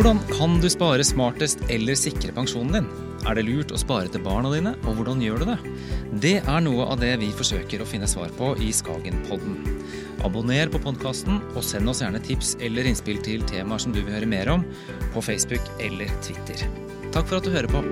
Hvordan kan du spare smartest eller sikre pensjonen din? Er det lurt å spare til barna dine, og hvordan gjør du det? Det er noe av det vi forsøker å finne svar på i Skagenpodden. Abonner på podkasten, og send oss gjerne tips eller innspill til temaer som du vil høre mer om, på Facebook eller Twitter. Takk for at du hører på.